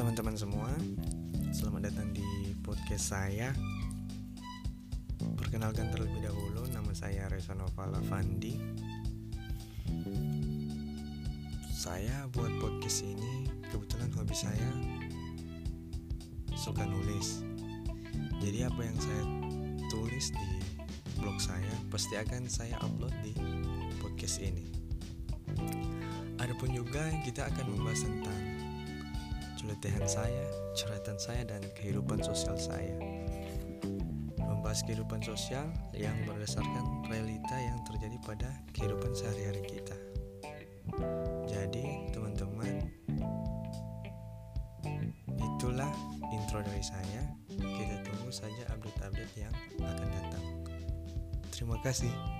teman-teman semua. Selamat datang di podcast saya. Perkenalkan terlebih dahulu Nama saya Reza Novala Fandi. Saya buat podcast ini Kebetulan hobi saya Suka nulis. Jadi apa yang saya tulis di blog saya Pasti akan saya upload di podcast ini. Adapun juga kita akan membahas tentang celotehan saya, curhatan saya dan kehidupan sosial saya. Membahas kehidupan sosial yang berdasarkan realita yang terjadi pada kehidupan sehari-hari kita. Jadi, teman-teman, itulah intro dari saya. Kita tunggu saja update-update yang akan datang. Terima kasih.